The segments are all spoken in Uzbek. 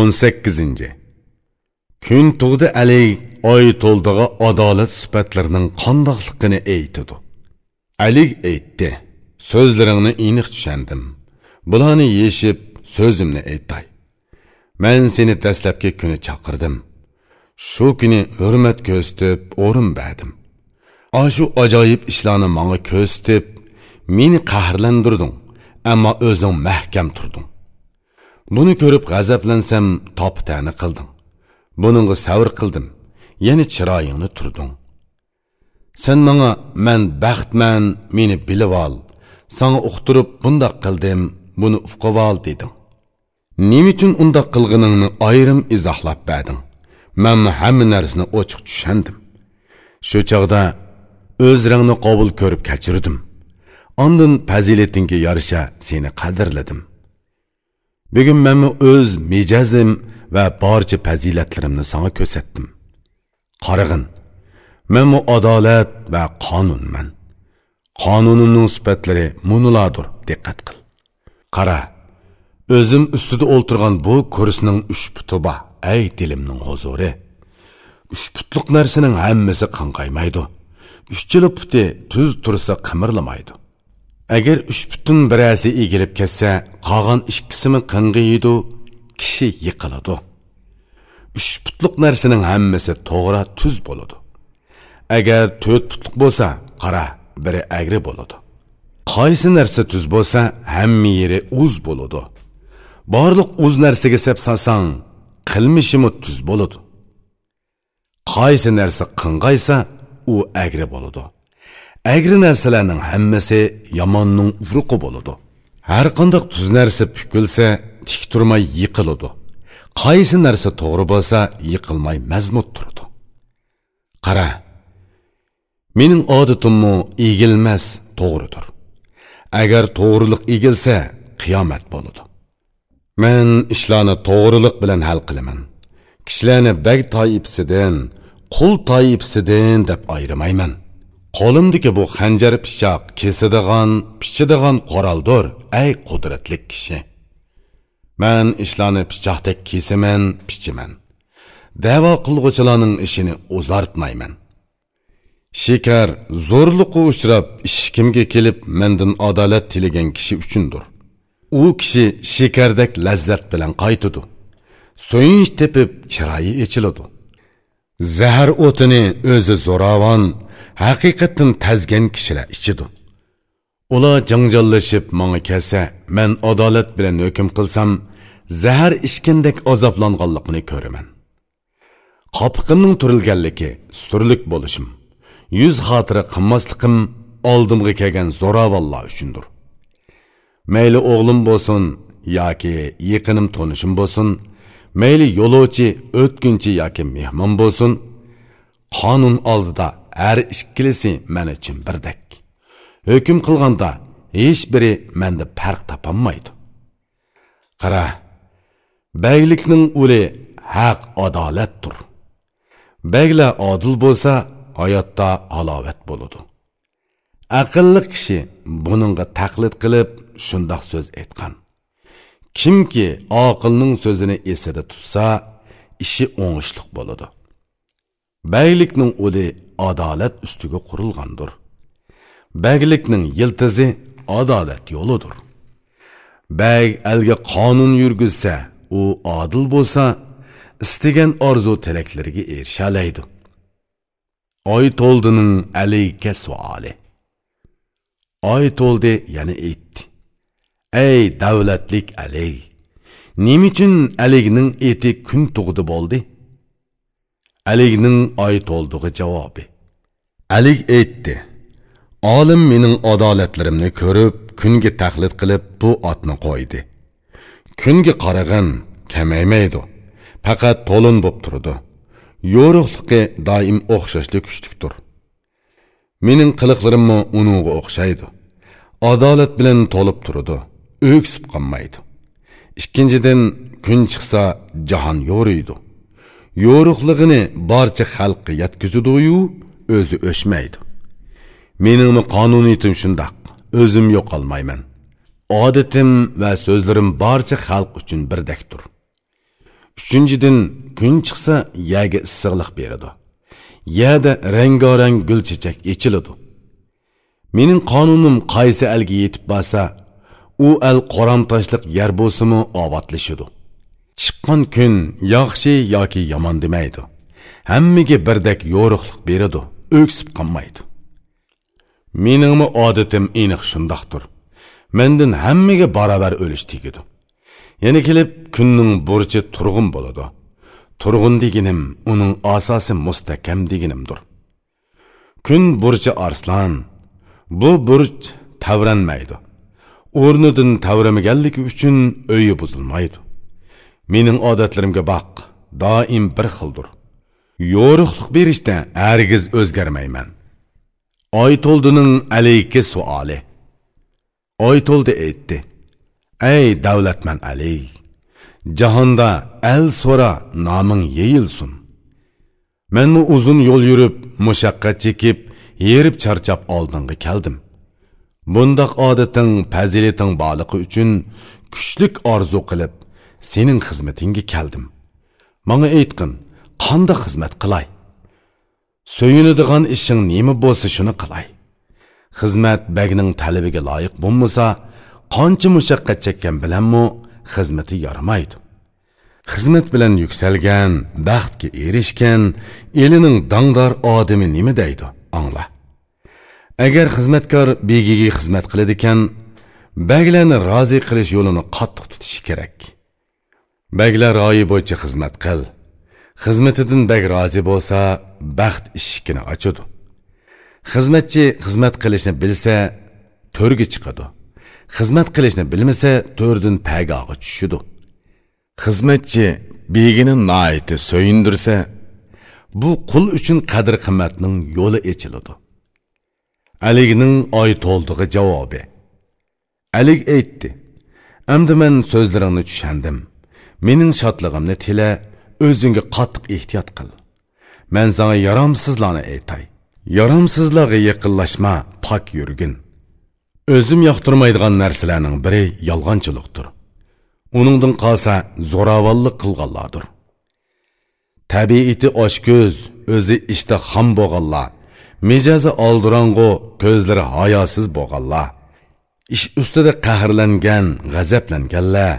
18 kun tug'di ali oy to'ldig'i adolat sifatlarining qandoqligini aytidi ali aytdi so'zlaringni aniq tushandim. Bularni yeshib so'zimni aytay. Man seni dastlabki kuni chaqirdim. Shu kuni hurmat ko'rsatib o'rin berdim. Shu ajoyib ishlarni manga ko'rsatib meni qahrlantirding ammo o'zing mahkam turding. Buni ko'rib g'azablansam topitani qilding buningga savr qildim. Yana chiroyingni turding. Sen manga man baxtman meni bilib ol. Sanga uqtirib bundoq qildim buni uqivol deding. Nima uchun undoq qilganingni ayrim izohlab berding man hamma narsani ochiq tushandim. Shu chog'da o'z rangni qabul ko'rib kechirdim ondan fazilatingga yarasha seni qadrladim. Bugun manmi o'z mijozim va barcha fazilatlarimni sana ko'rsatdim. Qarag'in manmu adolat va qonunman. Qonunimning sifatlari muniladir diqqat qil. Qara o'zim ustida o'ltirgan bu kursning uch puti bor ey dilimning huzuri. Uch putliq narsaning hammasi qanqaymaydi? Uchala puti tuz tursa qimirlamaydi. Agar uch butun birasi egilib ketsa qolgan ikkisimi qing'iydi kishi yiqiladi. Uch putliq narsaning hammasi to'g'ri tuz bo'ladi. Agar to'rt putliq bo'lsa qara biri agri bo'ladi. Qaysi narsa tuz bo'lsa hamma yeri uz bo'ladi. Borliq uz narsaga sep solsang qilmishimi tuz bo'ladi. Qaysi narsa qing'aysa u agri bo'ladi. Agri narsalarning hammasi yomonning uruqi bo'ladi. Har qanday tuz narsa pukilsa tik turmay yiqiladi. Qaysi narsa to'g'ri bo'lsa yiqilmay mazmut turadi. Qara mening odatimmu egilmas to'g'ridir. Agar to'g'riliq egilsa qiyomat bo'ladi. Men ishlarni to'g'riliq bilan hal qilaman. Kishilarni bag toifisidan qul toifisidan deb ayrimayman. Qo'limdagi bu xanjar pichoq kesadigan pichadigan qoraldir ay qudratli kishi. Man ishlarni pichoqdek kesaman pichaman. Davo qilg'uchilarning ishini o'zartmayman. Shekar zo'rliqqa uchrab ishkimga kelib mendan adolat tilagan kishi uchundir. U kishi shekardek lazzat bilan qaytidi so'yinch tepib chiroyi echiladi. Zahar o'tini o'zi zo'ravon haqiqatdan tazgan kishilar ichidi ular janjallashib manga kelsa man adolat bilan hukm qilsam zahar ichgandek azoblanganligini ko'raman. Qopiqimning turilganligi surlik bo'lishim yuz xotira qilmasliqim oldimga kelgan zo'ravonlar uchundir. Mayli o'g'lim bo'lsin yoki yaqinim tonishim bo'lsin mayli yo'lovchi o'tgunchi yoki mehmon bo'lsin qonun oldida har ikkilisi men uchun birdek. Hukm qilganda hech biri menda farq topolmaydi. Qara baylikning uli haq adolatdir. Baglar odil bo'lsa hayotda halovat bo'ladi. Aqlli kishi buningga taqlid qilib shundoq so'z aytgan. Kimki oqilning so'zini esida tutsa ishi o'ngishliq bo'ladi. Baylikning uli adolat ustiga qurilgandir baglikning yiltizi adolat yoludur. bag alga qonun yurgizsa u adil bo'lsa istagan orzu tilaklariga erishalaydi oy to'ldining alayka suoli oy to'ldi yana aytdi ey davlatlik alay nima uchun aligning eti kun tug'di bo'ldi? Aligning oy to'ldig'i javobi alik aytdi olim mening adolatlarimni ko'rib kunga taqlid qilib bu otni qo'ydi. Kunga qarag'in kamaymaydi faqat to'lin bo'lib turdi. Yo'riqligi doim o'xshashli kuchlikdir. Mening qiliqlarimmi uningga o'xshaydi. Adolat bilan to'lib turdi. O'ksib qolmaydi. Ikkinchidan kun chiqsa jahon yo'riydi. Yo'ruqlig'ini barcha xalqqa yetkazadiyu o'zi o'chmaydi. Meningmi qonuniyatim shundoq o'zim yo'qolmayman. Odatim va so'zlarim barcha xalq uchun birdakdir uchinchidan kun chiqsa yaga issiqlik beradi. Yada rangorang gul chechak echiladi mening qonunim qaysi alga yetib borsa u al qoramtoshliq yar bo'lsimi ovotlashidi chiqqan kun yaxshi yoki yomon demaydi. Hammaga birdek yo'riqlik beradi o'ksib qolmaydi. Meningmi odatim aniq shundoqdir. Mendan hammaga barobar o'lish tegidi yana kelib kunning burchi turg'un bo'ladi. Turg'un deganim uning asosi mustahkam deganimdir. Kun burchi arslon bu burch tavranmaydi. O'rnidan tavramaganligi uchun uyi buzilmaydi. Mening odatlarimga baq doim bir xildir. Yo'riqlik berishda hargiz o'zgarmayman. Oy to'ldining alayki suoli. Oy to'ldi aytdi ey davlatman ali jahonda al so'ra noming yeyilsin. Manmu uzun yo'l yurib mushaqqat chekib yerib charchab oldinga keldim. Bundoq odating fazilating borligi uchun kuchlik orzu qilib sening xizmatingga keldim. Manga aytqin qanday xizmat qilay? So'yinadigan ishing nima bo'lsa shuni qilay. Xizmat bagning talabiga loyiq bo'lmasa qancha mushaqqat chekkan bilanmu xizmati yaramaydi xizmat bilan yuksalgan baxtga erishgan elining dangdor odami nima deydi angla. Agar xizmatkor begiga xizmat qiladigan baglarni rozi qilish yo'lini qattiq tutishi kerak. Baglar royi bo'yicha xizmat qil. Xizmatidan bag rozi bo'lsa baxt eshigini ochadi xizmatchi xizmat qilishni bilsa to'rga chiqadi xizmat qilishni bilmasa to'rdan pagog'i tushidi xizmatchi begini noiti so'yindirsa bu qul uchun qadr qimmatning yo'li echiladi aligning oy to'ldig'i javobi. Alik aytdi endi men so'zlaringni tushandim. Mening shodlig'imni tila o'zingga qattiq ehtiyot qil. Man sanga yaromsizlarni aytay. Yaromsizlarga yaqinlashma pok yurgin. O'zim yoqtirmaydigan narsalarning biri yolg'onchilikdir. Uningdan qolsa zo'ravonlik qilganlardir. Tabiiti oshko'z o'zi ishda ham bo'lganlar. Mijozi oldirong'u ko'zlari hayosiz bo'lganlar. Ish ustida qahrlangan g'azablanganlar.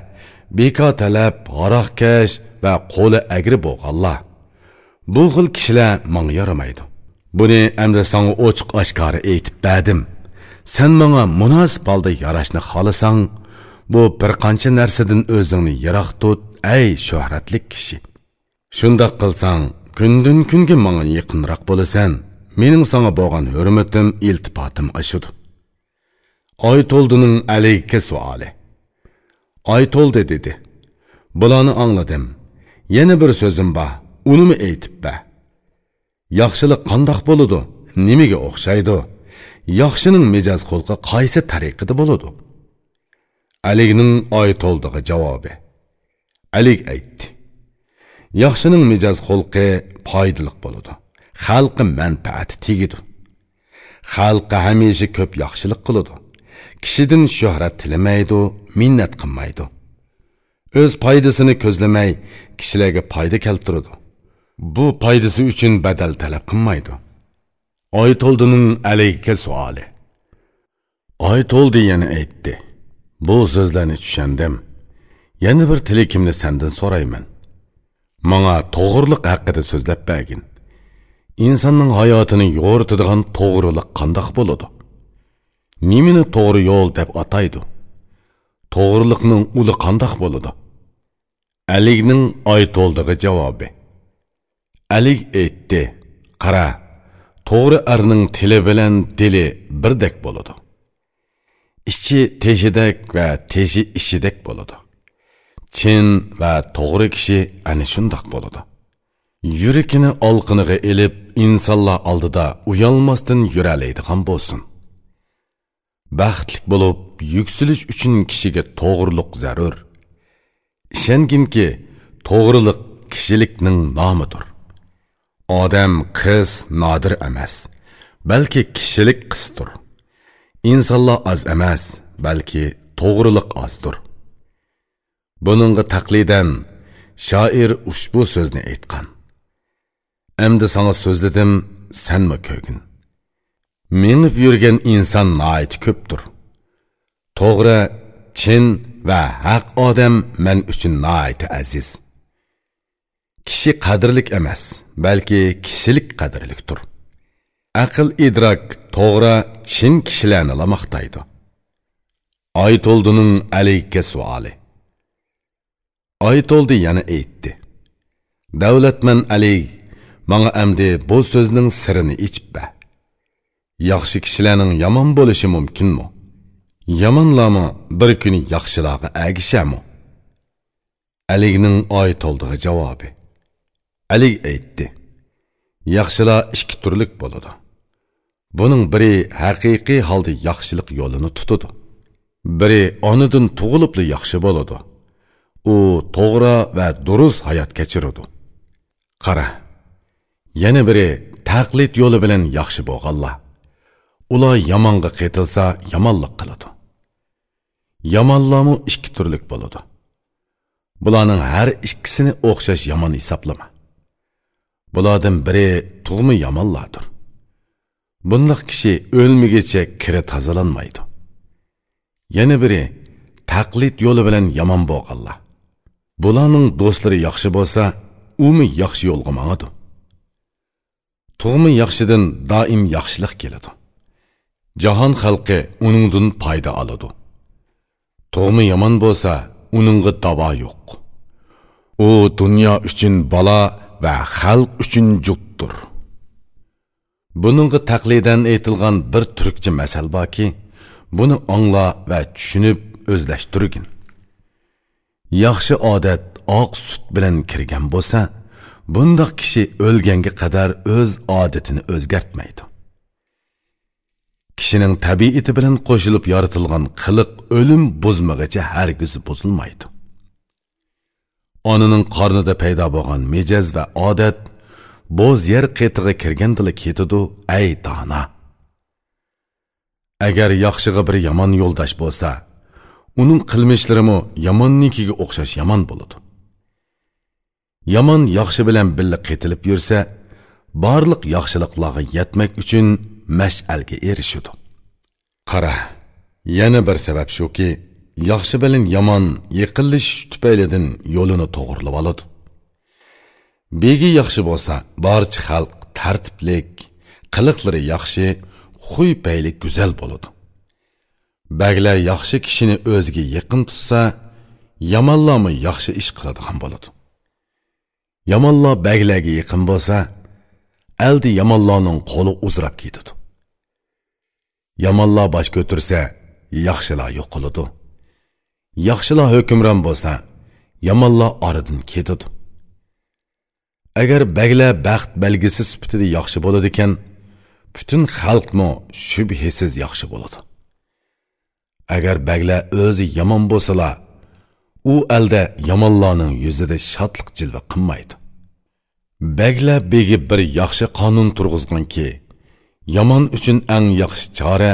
Bekor talab haroqkash va qo'li agri bo'lganlar. Bu xil kishilar manga yaramaydi. Buni amri sanga ochiq oshkora aytib berdim. Sen manga munosib holda yarashni xohlasang bu bir qancha narsadan o'zingni yiroq tut ay shuhratli kishi. Shundoq qilsang kundan kunga manga yaqinroq bo'lasan. Mening sanga bo'lgan hurmatim iltifotim ashudi oy to'ldining alayka suoli. Oy to'ldi dedi. Bularni angladim yana bir so'zim bor. Unimi aytib ba yaxshilik qandoq bo'ladi nimaga o'xshaydi? Yaxshining mijoz xulqi qaysi tariqada bo'ladi aligning oyto'ldigi javobi. Alik aytdi. Yaxshining mijoz xulqi foydaliq bo'ladi xalqi manfaati tegidi xalqqa hamisha ko'p yaxshilik qiladi kishidan shuhrat tilamaydi minnat qilmaydi. O'z foydasini ko'zlamay kishilarga foyda keltiradi. Bu foydasi uchun badal talab qilmaydi. Oy to'ldining alayka suoli. Oy to'ldi yana aytdi. Bu so'zlarni tushandim. Yana bir tilakimni sandan so'rayman. Manga to'g'riliq haqida so'zlab bergin. Insonning hayotini yo'ritadigan to'g'riliq qandoq bo'ladi? Nimani to'g'ri yo'l deb ataydi. To'g'riliqning uli qandoq bo'ladi? Aligning aytoldig'i javobi. Alik aytdi qara to'g'ri arning tili bilan dili birdek bo'ladi. Ichi teshidek va teshi ishidek bo'ladi. Chin va to'g'ri kishi ana shundoq bo'ladi. Yurakini olqiniga ilib insonlar oldida uyalmasdan yuralaydigan bo'lsin. Baxtlik bo'lib yuksilish uchun kishiga to'g'riliq zarur. Ishonginki to'g'riliq kishilikning nomidir. Odam qiz nodir emas balki kishilik qisdir insonlar oz emas balki to'g'riliq ozdir. Buningga taqlidan shoir ushbu so'zni aytgan. Endi sanga so'zladim sanmi ko'gin minib yurgan inson noit ko'pdir. To'g'ri chin va haq odam men uchun noiti aziz. Kishi qadrlik emas balki kishilik qadrlikdir. Aql idrok to'g'ri chin kishilarni maqtaydi oytoldining alayka suoli. Oytoldi yana aytdi. Davlatman alay manga amdi bu so'zning sirini ichib ba yaxshi kishilarning yomon bo'lishi mumkinmi? Yomonlarmi bir kuni yaxshilarga agishamu aligning oytoldig'i javobi. Alik aytdi yaxshilar ikki turlik bo'ladi. Buning biri haqiqiy holda yaxshilik yo'lini tutadi. Biri onadan tug'ilibli yaxshi bo'ladi. U to'g'ri va durust hayot kechiradi. Qara yana biri taqlid yo'li bilan yaxshi bo'lganlar. Ular yomonga qaytilsa yomonlik qiladi. Yomonlarmi ikki turlik bo'ladi. Bularning har ikkisini o'xshash yomon hisoblama. Bulardan biri tug'mi yomonlardir bundoq kishi o'lmigacha kiri tozalanmaydi yana biri taqlid yo'li bilan yomon bo'lganlar. Bularning do'stlari yaxshi bo'lsa umi yaxshi yo'lga mangadi. Tug'mi yaxshidan doim yaxshilik keladi. Jahon xalqi uningdan foyda oladi. Tug'mi yomon bo'lsa uningga davo yo'q. U dunyo uchun bola va xalq uchun jutdir buningga taqlidan aytilgan bir turkcha masal borki buni angla va tushunib o'zlashtirgin. Yaxshi odat oq sut bilan kirgan bo'lsa bundoq kishi o'lganga qadar o'z odatini o'zgartmaydi. Kishining tabiati bilan qo'shilib yoritilgan qiliq o'lim buzmag'icha hargiz buzilmaydi. Onaning qornida paydo bo'lgan mejaz va odat bo'z yer qetig'i kirgandila ketidu ay dona agar yaxshiga bir yomon yo'ldosh bo'lsa uning qilmishlarimi yomonnikiga o'xshash yomon bo'ladi. Yomon yaxshi bilan birga qetilib yursa barliq yaxshiliklarga yetmak uchun mash'alga erishudi qara yana bir sabab shuki yaxshi bilan yomon yiqilish tufaylidan yo'lini to'g'irlab oladi. Begi yaxshi bo'lsa barcha xalq tartiblik qiliqlari yaxshi huy payli go'zal bo'ladi. Baglar yaxshi kishini o'ziga yaqin tutsa yomonlarmi yaxshi ish qiladigan bo'ladi. Yomonlar baglarga yaqin bo'lsa aldi yomonlarning qo'li uzrab ketadi. Yomonlar bosh ko'tarsa yaxshilar yo'qoladi. Yaxshilar hukmron bo'lsa yomonlar oradan ketadi. Agar baglar baxt belgisi sifatida yaxshi bo'ladi ekan butun xalqmi shubhasiz yaxshi bo'ladi. Agar baglar o'zi yomon bo'lsalar u alda yomonlarning yuzida shodlik jilva qilmaydi. Baglar begi bir yaxshi qonun turg'izganki yomon uchun eng yaxshi chora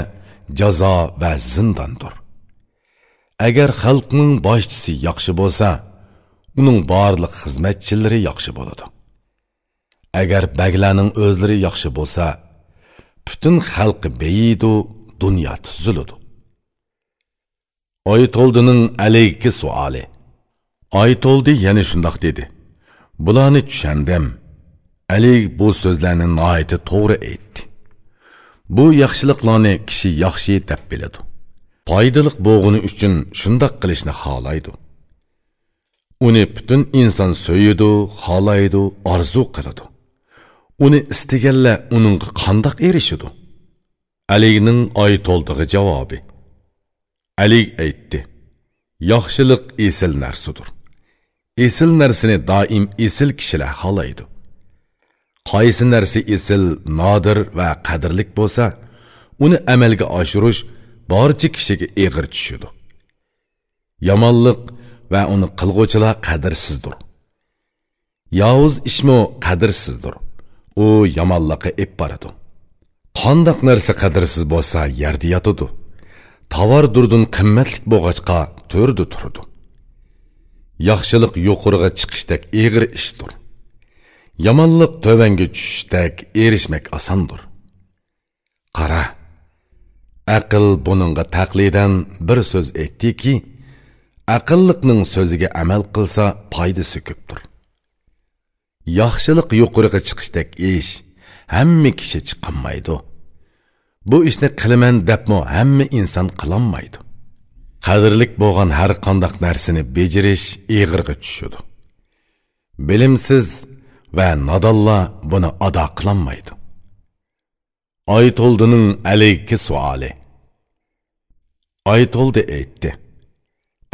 jazo va zindondir agar xalqning boshchisi yaxshi bo'lsa uning barliq xizmatchilari yaxshi bo'ladi. Agar baglarning o'zlari yaxshi bo'lsa butun xalqi beyidu dunyo tuziladi. Oytoldining alayki suoli oytoldi yana shundoq dedi. Bularni tushandim alik bu so'zlarni noiti to'g'ri aytdi. Bu yaxshiliklarni kishi yaxshi deb biladi. Foydaliq bo'g'ini uchun shundoq qilishni xohlaydi. Uni butun inson so'yidi xohlaydi orzu qiladi. Uni istaganlar uningga qandoq erishidi aligning oy to'ldig'i javobi. Alik aytdi yaxshilik esil narsadir esil narsani doim esil kishilar xohlaydi. Qaysi narsa esil nodir va qadrlik bo'lsa uni amalga oshirish barcha kishiga eg'ir tushadi yomonlik va uni qilg'uvchilar qadrsizdir. Yovuz ishmi qadrsizdir. U yomonlikqa ep boradi. Qandoq narsa qadrsiz bo'lsa yerda yotadi tovar durdun qimmatlik bo'lg'achqa to'rda turdi yaxshilik yuqoriga chiqishdek eg'ir ishdir. Yomonlik tövanga tushishdek erishmak osondir qara aql buningga taqlidan bir so'z ки, aqlliqning so'ziga amal qilsa foydasi ko'pdir. Yaxshilik yuqoriga chiqishdek ish hamma kishi chiqolmaydi bu ishni qilaman debmi hamma inson qilolmaydi. Qadrlik bo'lgan har qandoq narsani bejirish ig'irga tushadi bilimsiz va nodonlar buni ado qilolmaydi oytoldining alayki suoli oytoldi aytdi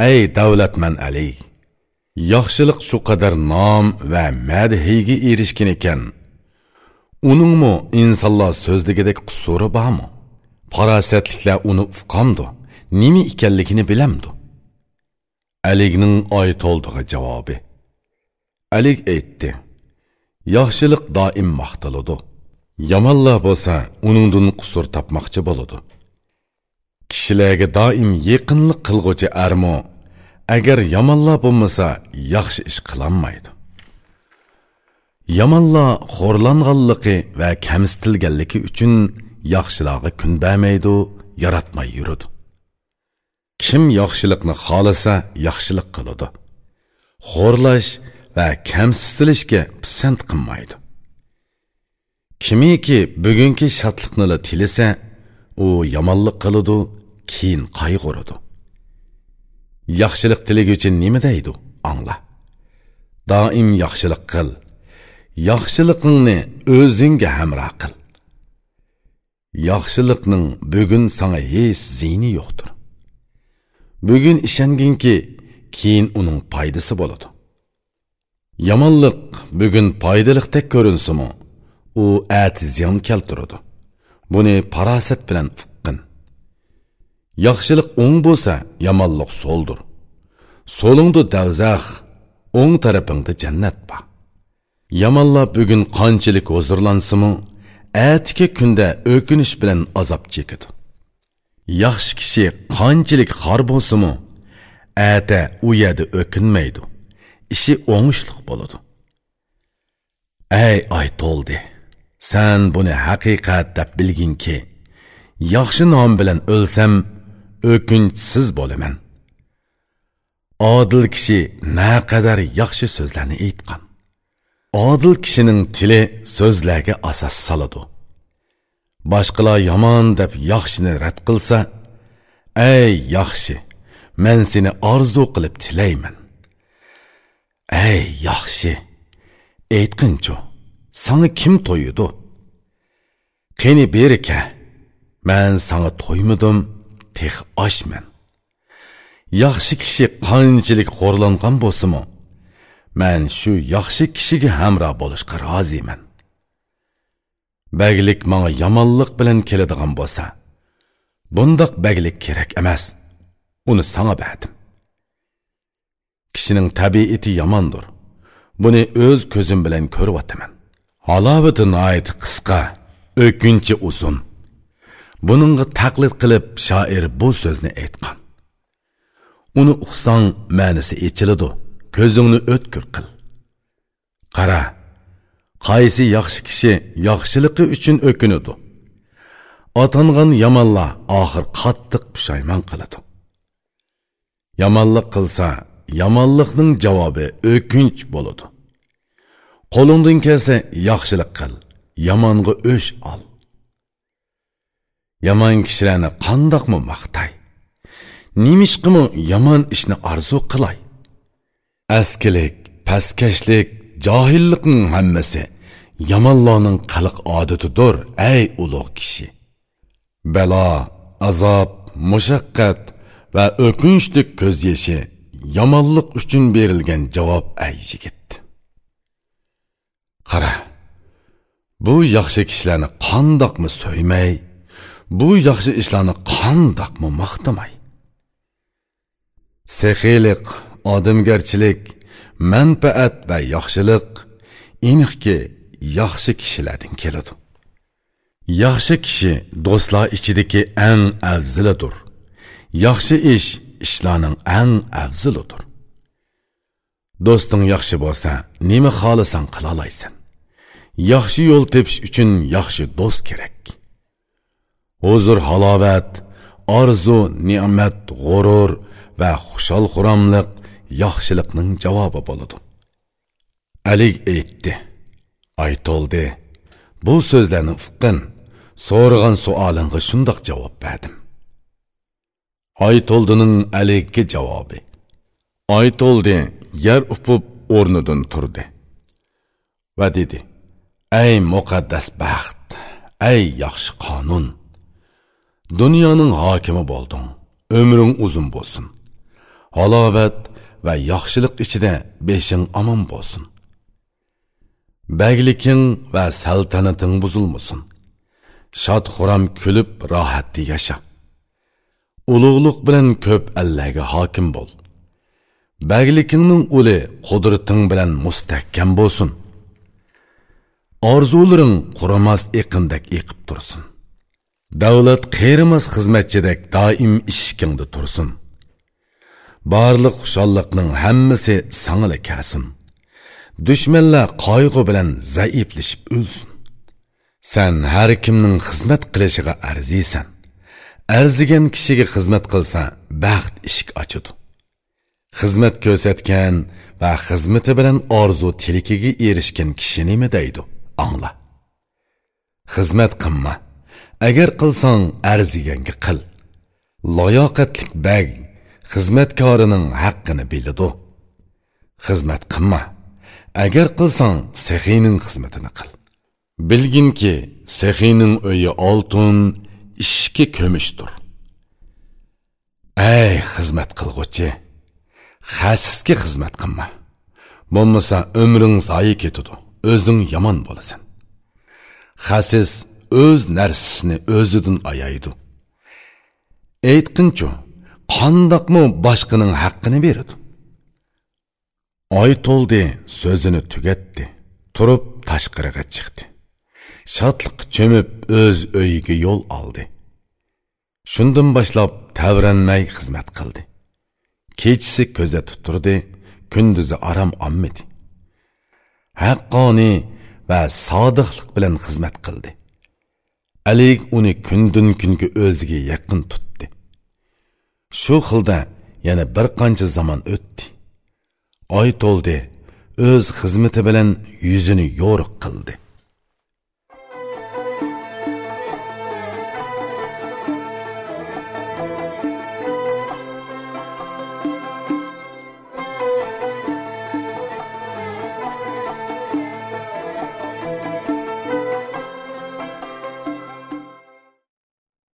ey davlatman ali yaxshilik shu qadar nom va madhiga erishgan ekan. Uningmi insonlar so'zligidek qusuri bormi? Farosatliklar uni uqqandu nima ekanligini bilamdi. Aligning oytoldig'i javobi. Alik aytdi yaxshilik doim maqtaladi. Yomonlar bo'lsa uningdan qusur topmoqchi bo'ladi. Kishilarga doim yaqinlik qilg'uchi armo agar yomonlar bo'lmasa yaxshi ish qilolmaydi yomonlar xo'rlanganligi va kamsitilganligi uchun yaxshilarga kun bermaydi yaratmay yuradi. Kim yaxshilikni xohlasa yaxshilik qiladi. Xo'rlash va kamsitilishga pisand qilmaydi. Kimiki bugungi shodlikni tilisa u yomonlik qiladi keyin qayg'uradi yaxshilik tiliguvchi nima deydi? Angla. Doim yaxshilik qil. Yaxshiligingni o'zingga hamroh qil. Yaxshilikning bugun sanga hech ziyni yo'qdir. Bugun ishonginki keyin uning foydasi bo'ladi. Yomonlik bugun foydaliqdek ko'rinsimi u ati ziyon keltiradi. Buni farosat bilan uqqin yaxshilik o'ng bo'lsa yomonlik so'ldir. So'lingda davzax o'ng tarafingda jannat bor. Yomonlar bugun qanchalik huzurlansimi atiki kunda o'kinish bilan azob chekadi. Yaxshi kishi qanchalik xor bo'lsimi ata u yerda o'kinmaydi. Ishi o'ngishliq bo'ladi. Ey aytoldi san buni haqiqat deb bilginki yaxshi nom bilan o'lsam o'kinchsiz bo'laman. Odil kishi naqadar yaxshi so'zlarni aytgan. Odil kishining tili so'zlarga asos soladi. Boshqalar yomon deb yaxshini rad qilsa ey yaxshi men seni orzu qilib tilayman ey yaxshi aytqinchu sana kim to'yidi qani berika man sana to'ymadim tex oshman yaxshi kishi qanchalik xo'rlangan bo'lsimi man shu yaxshi kishiga hamroh bo'lishga roziman baglik manga yomonlik bilan keladigan bo'lsa bundoq baglik kerak emas. Uni sanga berdim kishining tabiati yomondir. Buni o'z ko'zim bilan ko'ryapman halovati айт qisqa өкінші uzun. Бұныңғы taqlid qilib shoir bu so'zni aytgan. Uni ұқсаң мәнісі echiladi. Ko'zingni o'tkir qil. Qara qaysi yaxshi kishi yaxshiligi uchun o'kinadi otangan yomonlar oxir qattiq pushaymon qiladi. Yomonlik qilsa yomonlikning javobi o'kinch bo'ladi. Qo'lingdan kelsa yaxshilik qil yomonga o'sh ol. Yomon kishilarni qandoqmi maqtay? Nimishqimi yomon ishni orzu qilay? Askilik pastkashlik johillikning hammasi yomonlarning qiliq odatidir ey ulug' kishi balo azob mushaqqat va o'kinchlik ko'z yeshi yomonlik uchun berilgan javob ay yigit qara bu yaxshi kishilarni qandoqmi so'ymay bu yaxshi ishlarni qandoqmi maqtamay? Sexiylik odamgarchilik manfaat va yaxshilik inihki yaxshi kishilardan keladi. Yaxshi kishi do'stlar ichidagi eng afzilidir yaxshi ish ishlarning eng afzilidir do'sting yaxshi bo'lsa nima xohlasang qila olasan yaxshi yo'l tepish uchun yaxshi do'st kerak. Huzur halovat orzu ne'mat g'urur va xushol xuromliq yaxshilikning javobi bo'ladi. Ali aytdi. Aytoldi bu so'zlarni uqqin so'ragan savolingga shundoq javob berdim. Aytoldining aligga javobi. Aytoldi yer upib o'rnidan turdi. Va dedi ey muqaddas baxt ey yaxshi qonun dunyoning hokimi bo'lding umring uzun bo'lsin. Halovat va yaxshilik ichida beshing omon bo'lsin. Bagliking va saltanating buzilmasin. Shod xuram kulib rohatda yasha. Ulug'liq bilan ko'p allarga hokim bo'l. Baglikingning uli qudrating bilan mustahkam bo'lsin. Orzularing quramas eqindek eqib tursin. Davlat qerimas xizmatchidek doim ishkingda tursin. Barliq xushalliqning hammasi sangla kasin. Dushmanlar qayg'u bilan zaiflashib o'lsin. San har kimning xizmat qilishiga arziysan. Arzigan kishiga xizmat qilsa baxt eshik ochadi. Xizmat ko'rsatgan va xizmati bilan orzu tilikiga erishgan kishi nima deydi? Angla. Xizmat qilma. Agar qilsang arziganga qil. Loyoqatlik bag xizmatkorining haqqini biladi. Xizmat qilma. Agar qilsang sehiyning xizmatini qil. Bilginki sehiyning uyi oltin ishki ko'mishdir. Ey xizmat qilg'uchi xasisga xizmat qilma. Bo'lmasa umring zoyi ketadi o'zing yomon bo'lasan. Xasis o'z narsasini o'zidan ayaydi. Aytqinchu qandoqmi boshqaning haqqini beradi? Oy to'ldi so'zini tugatdi. Turib tashqariga chiqdi. Shodliq cho'mib o'z uyiga yo'l oldi. Shundan boshlab tavranmay xizmat qildi. Kechisi ko'za turdi kunduzi aram olmadi haqqoniy va sodiqlik bilan xizmat qildi. Alik uni kundan kunga o'ziga yaqin tutdi. Shu xilda yana bir qancha zamon o'tdi. Oy to'ldi. O'z xizmati bilan yuzini yo'riq qildi.